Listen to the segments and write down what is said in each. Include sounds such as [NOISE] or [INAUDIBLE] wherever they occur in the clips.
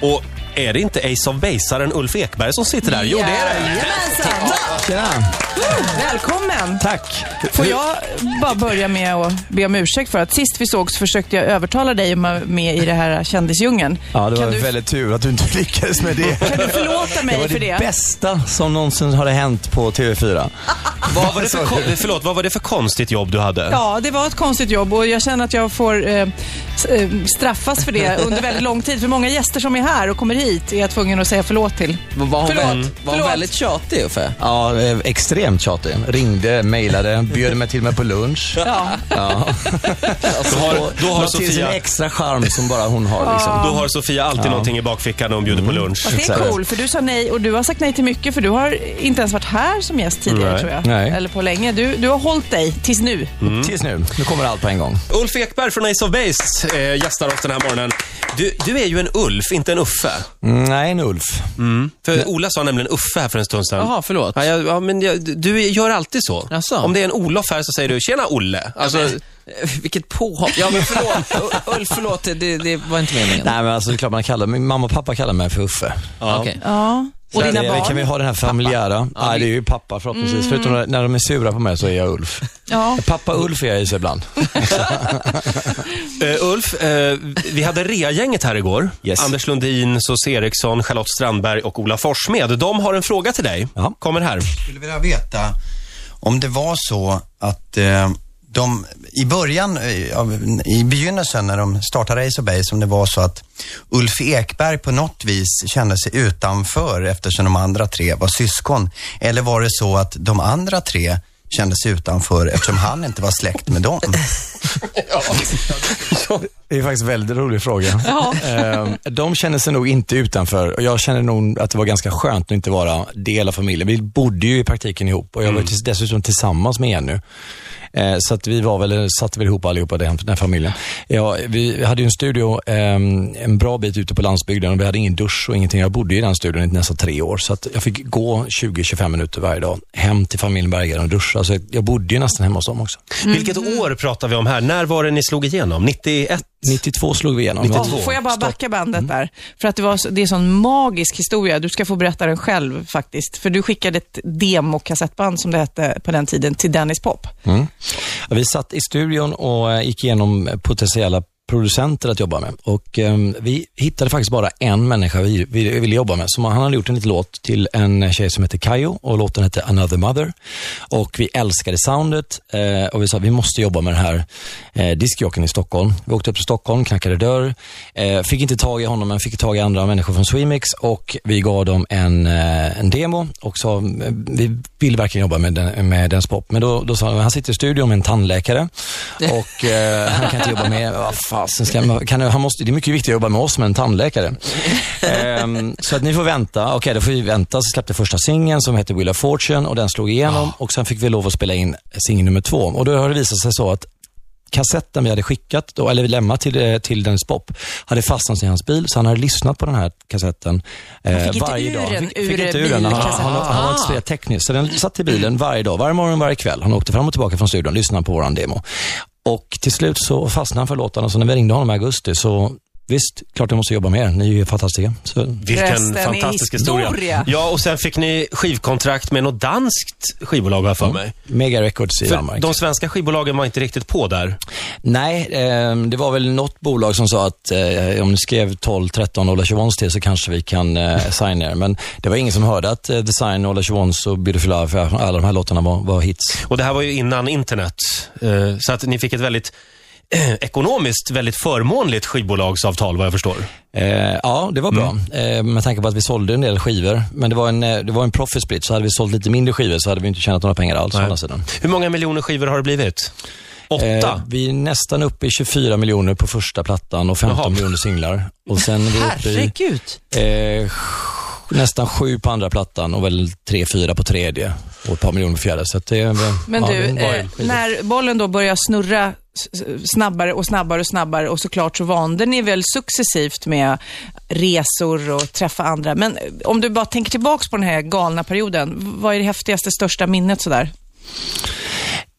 Och är det inte Ace of Basaren Ulf Ekberg som sitter där? Jo, det är det. Jajamensan. Tjena. Välkommen! Tack. Får jag bara börja med att be om ursäkt för att sist vi såg så försökte jag övertala dig att vara med i det här kändisdjungeln. Ja, det kan var du, väldigt tur att du inte [LAUGHS] lyckades med det. kan du förlåta Det mig var för det det? bästa som någonsin hade hänt på TV4. [LAUGHS] Vad var, det för, kon- förlåt, vad var det för konstigt jobb du hade? Ja, det var ett konstigt jobb och jag känner att jag får eh, eh, straffas för det [LAUGHS] under väldigt lång tid. För många gäster som är här och kommer hit är jag tvungen att säga förlåt till. Var hon, Förlåt, väl, var hon förlåt. väldigt tjatig Uffe? Ja, eh, extremt tjatig. Ringde, mejlade, bjöd mig till mig på lunch. Ja. Ja. Alltså, Då har, då, har Sofia, extra charm som bara hon har. Liksom. då har Sofia alltid någonting i bakfickan när hon bjuder på lunch. Fast det är cool, för du sa nej och du har sagt nej till mycket för du har inte ens varit här som gäst tidigare Nej. tror jag. Nej. Eller på länge. Du, du har hållit dig tills nu. Tills nu. Nu kommer allt på en gång. Ulf Ekberg från Ace of Base eh, gästar oss den här morgonen. Du, du är ju en Ulf, inte en Uffe. Mm, Nej, en Ulf. För Ola sa nämligen Uffe här för en stund sedan. Jaha, förlåt. Ja, jag, ja, men jag, du gör alltid så. Jaså? Om det är en Olof här så säger du “Tjena Olle”. Alltså, Eh, Vilket påhopp. Ja, men förlåt. [LAUGHS] Ulf, förlåt. Det, det var inte meningen. Nej, men alltså det är klart man kallar min mamma och pappa kallar mig för Uffe. Okej. Ja. Och dina barn? Kan vi ha den här familjära? Nej, det är ju pappa förhoppningsvis. Förutom när- när de är sura på mig så är jag Ulf. Ja. Pappa Ulf är jag i sig ibland. [LAUGHS] eh, Ulf, eh, vi hade reagänget här igår. Yes. Anders Lundin, Sos Eriksson, Charlotte Strandberg och Ola Forssmed. De har en fråga till dig. Ja. Kommer här. skulle vilja veta om det var så att eh, de i början, eh, i begynnelsen när de startade Ace of Base, om det var så att Ulf Ekberg på något vis kände sig utanför eftersom de andra tre var syskon. Eller var det så att de andra tre kände sig utanför eftersom han inte var släkt med dem? [LAUGHS] Det är faktiskt en väldigt rolig fråga. Ehm, De känner sig nog inte utanför och jag känner nog att det var ganska skönt att inte vara del av familjen. Vi bodde ju i praktiken ihop och jag var tills- dessutom tillsammans med Jenny. Eh, Så att vi var väl, satt väl ihop allihopa, den, den familjen. Ja, vi hade ju en studio eh, en bra bit ute på landsbygden och vi hade ingen dusch och ingenting. Jag bodde i den studion i nästan tre år så att jag fick gå 20-25 minuter varje dag hem till familjen Berggren och duscha. Så jag bodde ju nästan hemma hos dem också. Mm. Vilket år pratar vi om här? När var det ni slog igenom? 91? 92 slog vi igenom. 92. Får jag bara backa bandet där? För att det, var, så- det är en sån magisk historia. Du ska få berätta den själv faktiskt. För du skickade ett demokassettband, som det hette på den tiden, till Dennis Pop. Mm. Ja, Vi satt i studion och eh, gick igenom potentiella producenter att jobba med. Och eh, Vi hittade faktiskt bara en människa vi, vi ville jobba med. Så han hade gjort en liten låt till en tjej som heter Kayo och låten hette Another Mother. Och Vi älskade soundet eh, och vi sa vi måste jobba med den här eh, diskjockeyn i Stockholm. Vi åkte upp till Stockholm, knackade dörr. Eh, fick inte tag i honom, men fick tag i andra människor från Swemix och vi gav dem en, eh, en demo och sa eh, vi vill verkligen jobba med, den, med Dance Pop. Men då, då sa han, han sitter i studion med en tandläkare och eh, han kan inte jobba med, [LAUGHS] vad fasen ska man- kan, han måste, det är mycket viktigare att jobba med oss med en tandläkare. [LAUGHS] Ehm, så att ni får vänta. Okej, då får vi vänta. Så släppte första singeln som heter Wheel of Fortune och den slog igenom och sen fick vi lov att spela in singel nummer två. Och då har det visat sig så att kassetten vi hade skickat, då, eller vi lämnat till, eh, till Dennis Pop, hade fastnat i hans bil, så han hade lyssnat på den här kassetten eh, fick varje dag. den Fick, inte ur den. Han, han, han, han var inte spelat tekniskt, så den satt i bilen varje dag, varje morgon, varje kväll. Han åkte fram och tillbaka från studion, lyssnade på våran demo. Och till slut så fastnade han för och så när vi ringde honom i augusti så Visst, klart jag måste jobba med er. Ni är ju fantastiska. Så, Vilken Resten är fantastisk historia. historia. Ja, och sen fick ni skivkontrakt med något danskt skivbolag har för mig. Mega Records i För Danmark. de svenska skivbolagen var inte riktigt på där. Nej, eh, det var väl något bolag som sa att eh, om ni skrev 12, 13 Ola Chivons till så kanske vi kan eh, signa er. Men det var ingen som hörde att eh, Design, Ola Chivons och Beautiful Love, för alla de här låtarna var, var hits. Och det här var ju innan internet. Eh, Så att ni fick ett väldigt [CLEARS THROAT] ekonomiskt väldigt förmånligt skivbolagsavtal vad jag förstår. Eh, ja, det var bra. Eh, med tanke på att vi sålde en del skivor. Men det var en, eh, det var en profit split, så hade vi sålt lite mindre skivor så hade vi inte tjänat några pengar alls. andra sidan. Hur många miljoner skivor har det blivit? Åtta? Eh, vi är nästan uppe i 24 miljoner på första plattan och 15 Jaha. miljoner singlar. Och sen är vi uppe i eh, nästan sju på andra plattan och väl tre, fyra på tredje och ett par miljoner på fjärde. Så att det, är, Men ja, du, det eh, när bollen då börjar snurra snabbare och snabbare och snabbare och såklart så vande ni väl successivt med resor och träffa andra. Men eh, om du bara tänker tillbaks på den här galna perioden, vad är det häftigaste, största minnet sådär?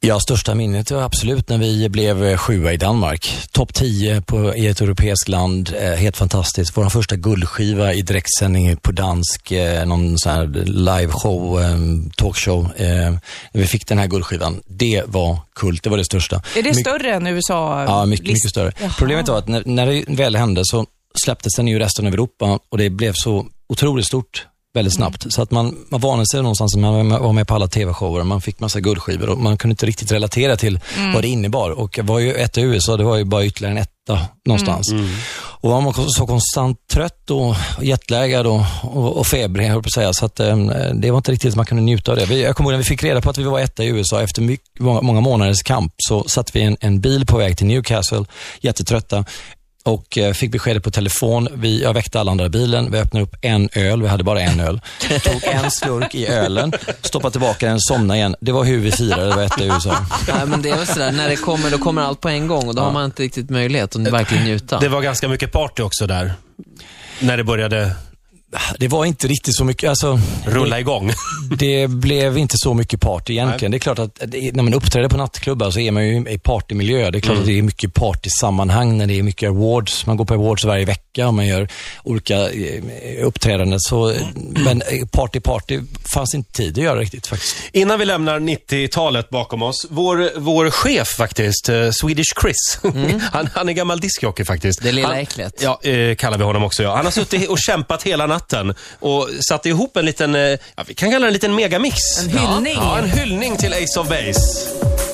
Ja, största minnet var absolut när vi blev sjua i Danmark. Topp 10 på, i ett europeiskt land. Eh, helt fantastiskt. Vår första guldskiva i direktsändning på dansk, eh, någon sån här liveshow, eh, talkshow. Eh, när vi fick den här guldskivan. Det var kult, det var det största. Är det My- större än USA? Ja, mycket, mycket större. Jaha. Problemet var att när, när det väl hände så släpptes den ju i resten av Europa och det blev så otroligt stort väldigt snabbt. Så att man, man vande sig någonstans, man var med- på alla tv-shower, man fick massa guldskivor och man kunde inte riktigt relatera till vad det innebar. Och jag var ju ett i USA, det var ju bara ytterligare en etta någonstans. Och man var så konstant trött och jetlaggad och, och, och febrig, jag höll på att säga. Så att, eh, det var inte riktigt att man kunde njuta av det. Vi, jag kommer ihåg när vi fick reda på att vi var etta i USA efter mycket, många, många månaders kamp, så satt vi i en, en bil på väg till Newcastle, jättetrötta. Och eh, fick beskedet på telefon. Vi, jag väckte alla andra i bilen. Vi öppnade upp en öl. Vi hade bara en öl. [LAUGHS] Tog en slurk i ölen, stoppade tillbaka den, somnade igen. Det var hur vi firade. Det var etta i USA. Nej, men det är väl sådär, när det kommer, då kommer allt på en gång och då har man inte riktigt möjlighet att verkligen njuta. Det var ganska mycket party också där. När det började Det var inte riktigt så mycket. Alltså, rulla igång. [LAUGHS] Det blev inte så mycket party egentligen. Det är klart att det- när man uppträder på nattklubbar så är man ju i partymiljö. Det är klart att det är mycket partysammanhang när det är mycket awards. Man går på awards varje vecka och man gör olika eh, uppträdanden. Så, men eh, party, party fanns inte tid att göra riktigt faktiskt. Innan vi lämnar 90-talet bakom oss, vår, vår chef faktiskt, eh, Swedish Chris, [LAUGHS] han, han är gammal discjockey faktiskt. Det lilla han, äcklet. Ja, eh, kallar vi honom också. Ja. Han har suttit och kämpat hela natten och satt ihop en liten, eh, ja, vi kan kalla det en liten megamix. En hyllning. Ja, en hyllning till Ace of Base.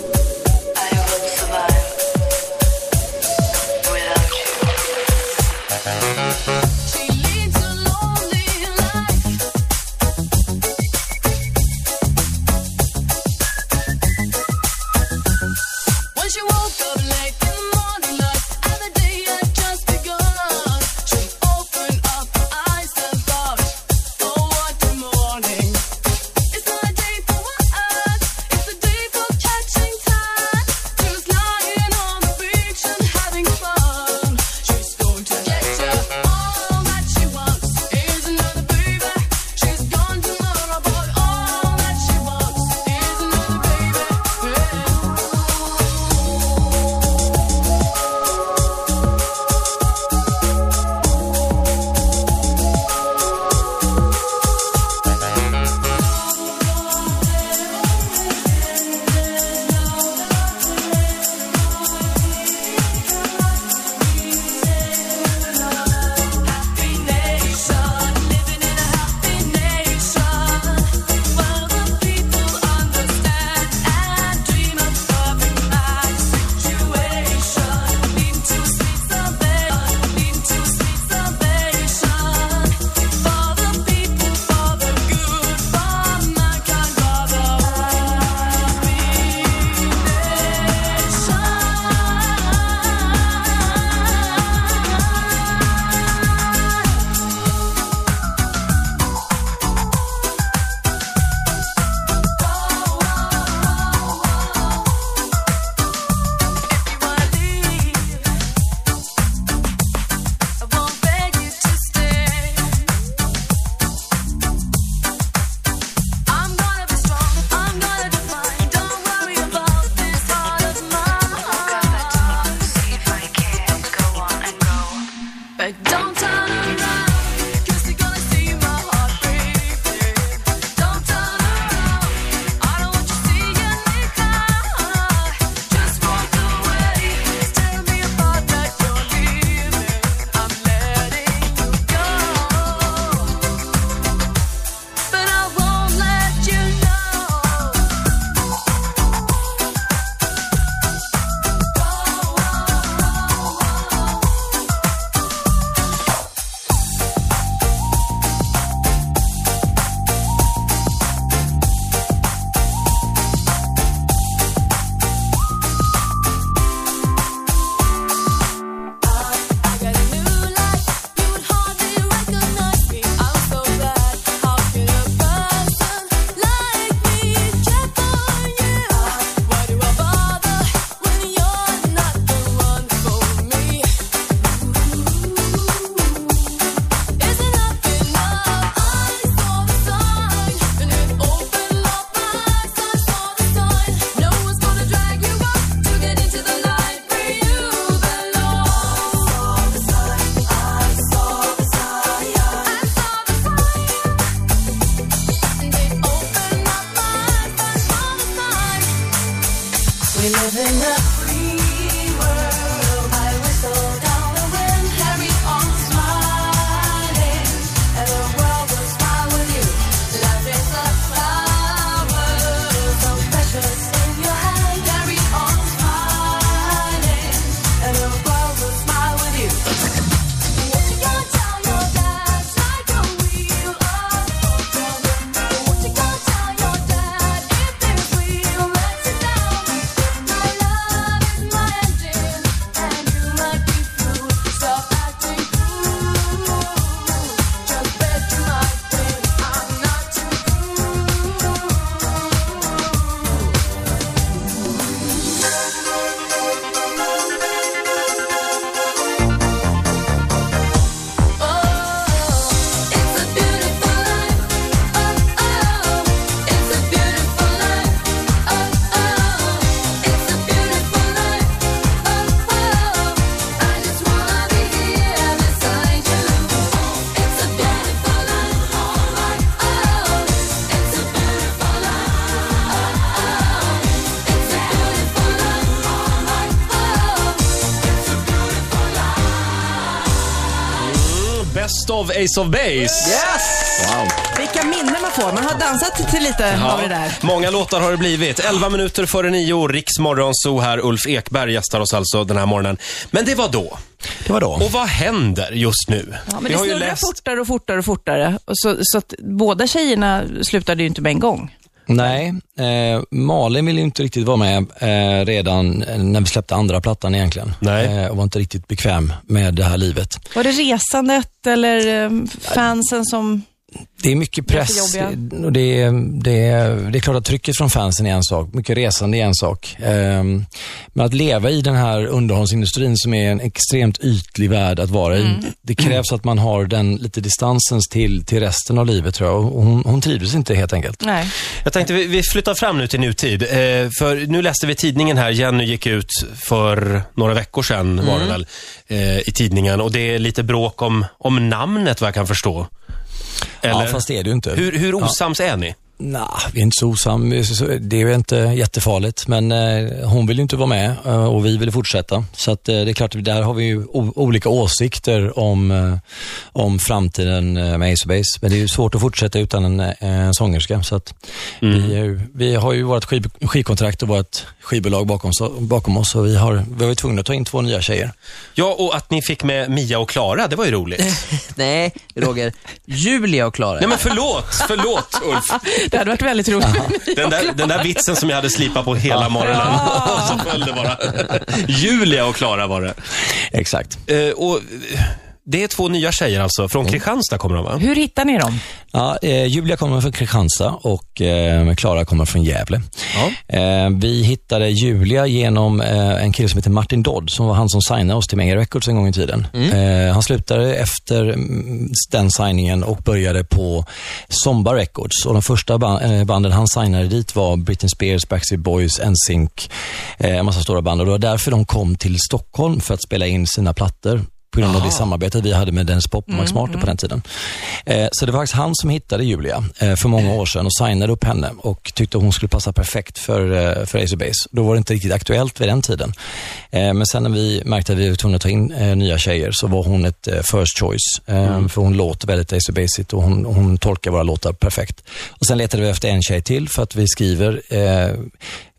living up. Best of Ace of Base. Vilka minnen man får. Man har dansat till lite av det där. Många låtar har det blivit. 11 minuter före nio, Riks Morgonzoo här. Ulf Ekberg gästar oss alltså den här morgonen. Men det var då. Det var då. Och vad händer just nu? Ja, men Vi det snurrar läst... fortare och fortare och fortare. Och så, så att båda tjejerna slutade ju inte med en gång. Nej, eh, Malin ville ju inte riktigt vara med eh, redan när vi släppte andra plattan egentligen. Nej. Eh, och var inte riktigt bekväm med det här livet. Var det resandet eller eh, fansen som... Det är mycket press. Och det, är, det, är, det är klart att trycket från fansen är en sak, mycket resande är en sak. Ehm, men att leva i den här underhållsindustrin som är en extremt ytlig värld att vara i. Det krävs att man har den lite distansens till, till resten av livet tror jag. Och hon, hon trivdes inte helt enkelt. Nej. Jag tänkte vi, vi flyttar fram nu till nutid. Eh, för nu läste vi tidningen här, Jenny gick ut för några veckor sedan var det väl, eh, i tidningen. Och det är lite bråk om, om namnet vad jag kan förstå. Eller? Ja, fast det är ju inte. Hur, hur osams är ni? Nah, vi är inte så osam. Det är inte jättefarligt, men eh, hon vill ju inte vara med eh, och vi vill fortsätta. Så att, eh, det är klart, där har vi ju olika åsikter om, om framtiden med Ace of Base. Men det är ju svårt att fortsätta utan en, en sångerska. Så att vi, vi har ju vårt skiv, skivkontrakt och vårt skivbolag bakom, bakom oss och vi har, vi var ju tvungna att ta in två nya tjejer. Ja, och att ni fick med Mia och Klara, det var ju roligt. [LAUGHS] Nej, Roger. Julia och Klara. Nej men förlåt, förlåt Ulf. [LAUGHS] Det hade varit väldigt roligt. Den där, den där vitsen som jag hade slipat på hela morgonen. Och [LAUGHS] så föll det bara. Julia och Klara var det. Exakt. Eh, och eh, det är två nya tjejer alltså. Från Kristianstad kommer de va? Hur hittar ni dem? Ja, eh, Julia kommer från Kristianstad och eh, Klara kommer från Gävle. Ja. Eh, vi hittade Julia genom eh, en kille som heter Martin Dodd, som var han som signade oss till Menger Records en gång i tiden. Eh, han slutade efter mm, den signingen och började på Zomba Records. Och de första ba- eh, banden han signade dit var Britney Spears, Backstreet Boys, NSYNC, eh, en massa stora band. Och det var därför de kom till Stockholm för att spela in sina plattor på grund av det samarbetet vi hade med Dennis Pop och Max Martin på den tiden. Eh, så det var faktiskt han som hittade Julia eh, för många år sedan och signade upp henne och tyckte hon skulle passa perfekt för, eh, för Ace Base. Då var det inte riktigt aktuellt vid den tiden. Eh, men sen när vi märkte att vi var tvungna att ta in eh, nya tjejer så var hon ett eh, first choice. Eh, För hon låter väldigt Ace of Base och hon, hon tolkar våra låtar perfekt. Och sen letade vi efter en tjej till för att vi skriver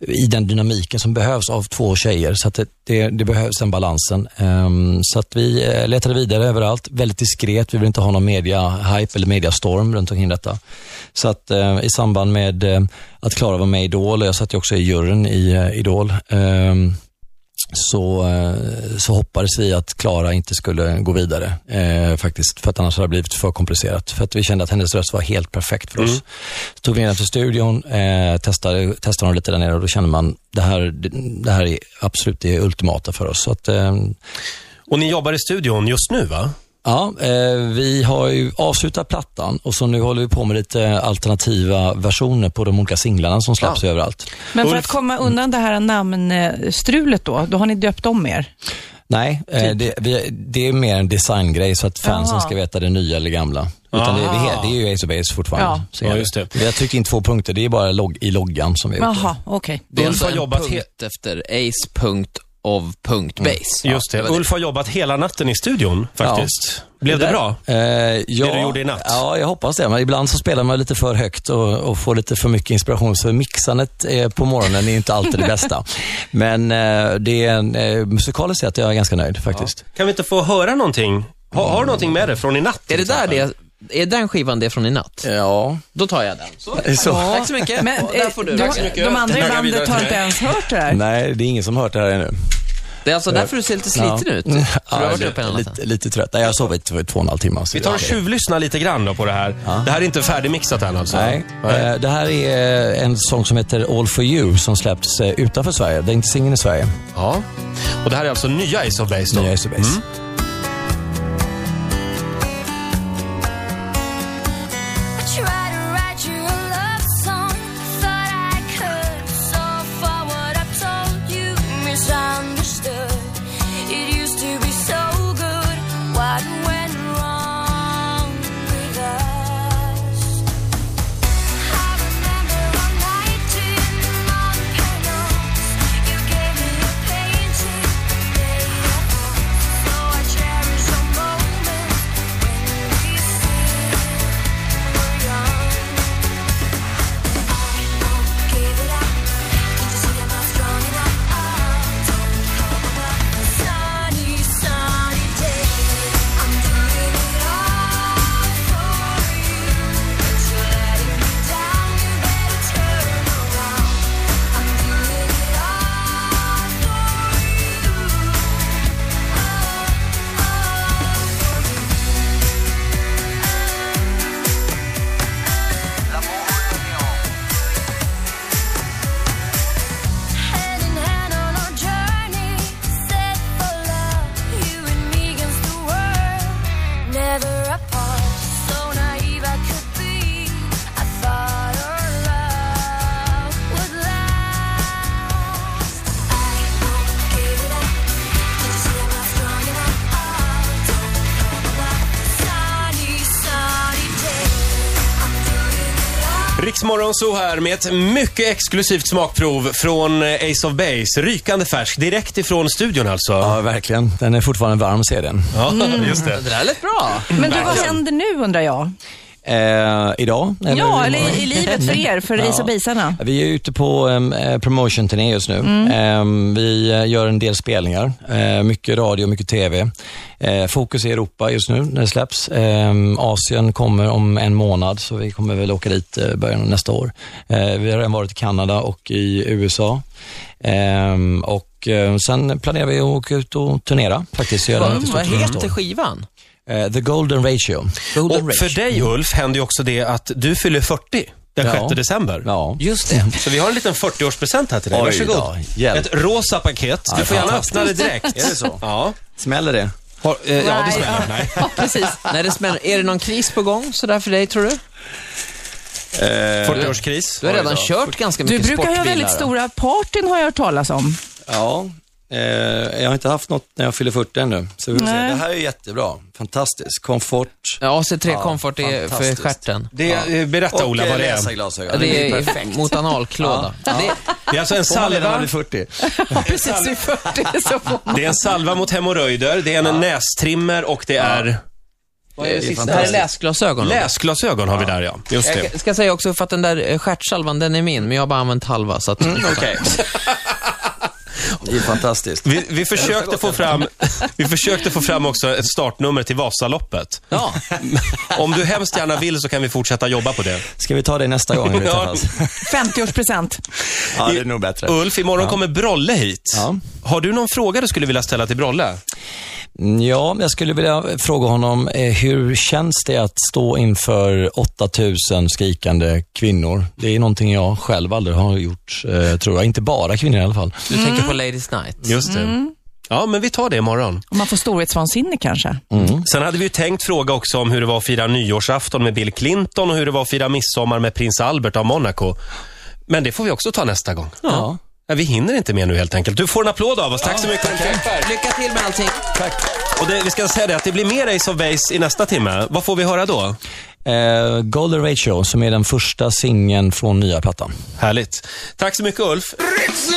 i den dynamiken som behövs av två tjejer. Så att det, det, det behövs den balansen. Um, så att vi eh, letade vidare överallt, väldigt diskret. Vi vill inte ha någon media-hype eller mediastorm runt omkring detta. Så att eh, i samband med eh, att Klara var med i Idol, och jag satt ju också i juryn i uh, Idol, um, så, eh, så hoppades vi att Klara inte skulle gå vidare eh, faktiskt. För att annars hade det blivit för komplicerat. För att vi kände att hennes röst var helt perfekt för oss. Så tog vi henne till studion, eh, testade, testade honom lite där nere och då kände man det här, det, det här är absolut det ultimata för oss. Så att, eh, Och ni jobbar i studion just nu va? Ja, eh, vi har ju avslutat plattan och så nu håller vi på med lite alternativa versioner på de olika singlarna som släpps överallt. Men för Ulf- att komma undan det här namnstrulet då, då har ni döpt om er. Nej, eh, det, vi, det är mer en designgrej så att fansen Jaha. ska veta det nya eller gamla. Utan det, det, är- det är ju Ace of Base fortfarande. Ja. Ja, just det. Vi har tryckt in två punkter, det är bara logg, i loggan som vi har gjort. Jaha, okej. Det är Ulf alltså har en jobbat punkt he- efter ace.of.base. Just det. var Ulf har jobbat hela natten i studion faktiskt. Blev det bra? Eh, ja, Det du gjorde i natt? Ja, jag hoppas det. Men ibland så spelar man lite för högt och, och får lite för mycket inspiration. Så mixandet eh, på morgonen är inte alltid det [LAUGHS] bästa. Men eh, det är en, eh, musikaliskt sett är jag ganska nöjd faktiskt. Kan vi inte få höra någonting? Har, har du någonting med dig från i natt? Är det där det, är den skivan det från i natt? Ja. Då tar jag den. Så. [LAUGHS] Så. Tack så mycket. Men där eh, får du. de, Tack så mycket. de andra i bandet har inte ens hört det här. Nej, det är ingen som har hört det här ännu. Det är alltså därför du ser lite sliten ut. [LAUGHS] För du har varit uppe hela natten. lite, lite trött. Nej, jag har sovit för två och en halv timme. så Vi tar och tjuvlyssnar lite grann då på det här. Det här är inte färdigmixat än alltså? Nej, eh, det här är en sång som heter All For You som släppts eh, utanför Sverige. Det är inte singeln i Sverige. Ja. Och det här är alltså nya Ace of Base då? Nya Ace Riksmorgon så här med ett mycket exklusivt smakprov från eh, Ace of Base. Rykande färsk, direkt ifrån studion alltså. Ja, verkligen. Den är fortfarande varm, ser den. Ja, just det. Det där lät bra. Men du, vad händer nu undrar jag? Eh, idag? Ja, eller i, i livet för er, för of Basearna. Vi är ute på um, promotion-turné just nu. Mm. Ehm, vi eh, gör en del spelningar. Eh, mycket radio, mycket TV. Eh, fokus i Europa just nu när det släpps. Asien kommer om en månad, så vi kommer väl åka dit eh, början av nästa år. Eh, vi har redan varit i Kanada och i USA. Och eh, sen planerar vi att åka ut och turnera faktiskt. Göra Vad, heter år. skivan? Eh, The Golden Ratio. Golden Och för dig Ulf händer ju också det att du fyller 40 den Ja. 6 december. Ja. Just det. [LAUGHS] Så vi har en liten 40-årspresent här till dig. Oj Varsågod. då, hjälp. Ett rosa paket. Du Ja, får gärna öppna det direkt. Är det så? Ja. Smäller det? Har, eh, ja, det Nej, smäller. ja. Nej. [LAUGHS] Ja, precis. När det smäller, är det någon kris på gång sådär för dig, tror du? 40-årskris. Du har redan kört ganska Du mycket brukar ha sportbilar. väldigt stora partyn har jag hört talas om. Ja, eh, jag har inte haft något när jag fyller 40 ännu. Så vi får se. Det här är jättebra. Fantastiskt. Komfort. Ja, AC3 Ja, Comfort är för fantastiskt. stjärten. Det, eh, berätta Ola vad det är. läsarglasögon. Det är perfekt. mot analklåda. Ja. Det, Det är alltså en Får man det när man [LAUGHS] salva. blir 40? Precis vid 40 så får man. Det är en salva mot hemorrojder, det är en nästrimmer och det är... Vad är det sista? det här är läsglasögon. Läsglasögon har vi där ja. Just det. Jag ska säga också för att den där eh, stjärtsalvan, den är min, men jag har bara använt halva. Så att, Okej. [LAUGHS] Det är fantastiskt. Vi, vi, försökte få fram, vi försökte få fram också ett startnummer till Vasaloppet. Ja, Om du hemskt gärna vill så kan vi fortsätta jobba på det. Ska vi ta det nästa gång vi Ja. träffas? 50-årspresent. Ja, det är nog bättre. Ulf, imorgon kommer Brolle hit. Ja. Har du någon fråga du skulle vilja ställa till Brolle? Mm, Ja, jag skulle vilja fråga honom, eh, hur känns det att stå inför 8000 skrikande kvinnor? Det är någonting jag själv aldrig har gjort, eh, tror jag. Inte bara kvinnor i alla fall. du tänker på Ladies Night. Just det. Ja, men vi tar det imorgon. Om man får storhetsvansinne kanske. Sen hade vi ju tänkt fråga också om hur det var att fira nyårsafton med Bill Clinton och hur det var att fira midsommar med prins Albert av Monaco. Men det får vi också ta nästa gång. Ja. Ja, vi hinner inte mer nu helt enkelt. Du får en applåd av oss. Tack så mycket. Ekberg. Lycka till med allting. Och det, vi ska säga det att det blir mer Ace of Base i nästa timme. Vad får vi höra då? Eh, Golden Ratio, som är den första singeln från nya plattan. Härligt. Tack så mycket Ulf. Ritz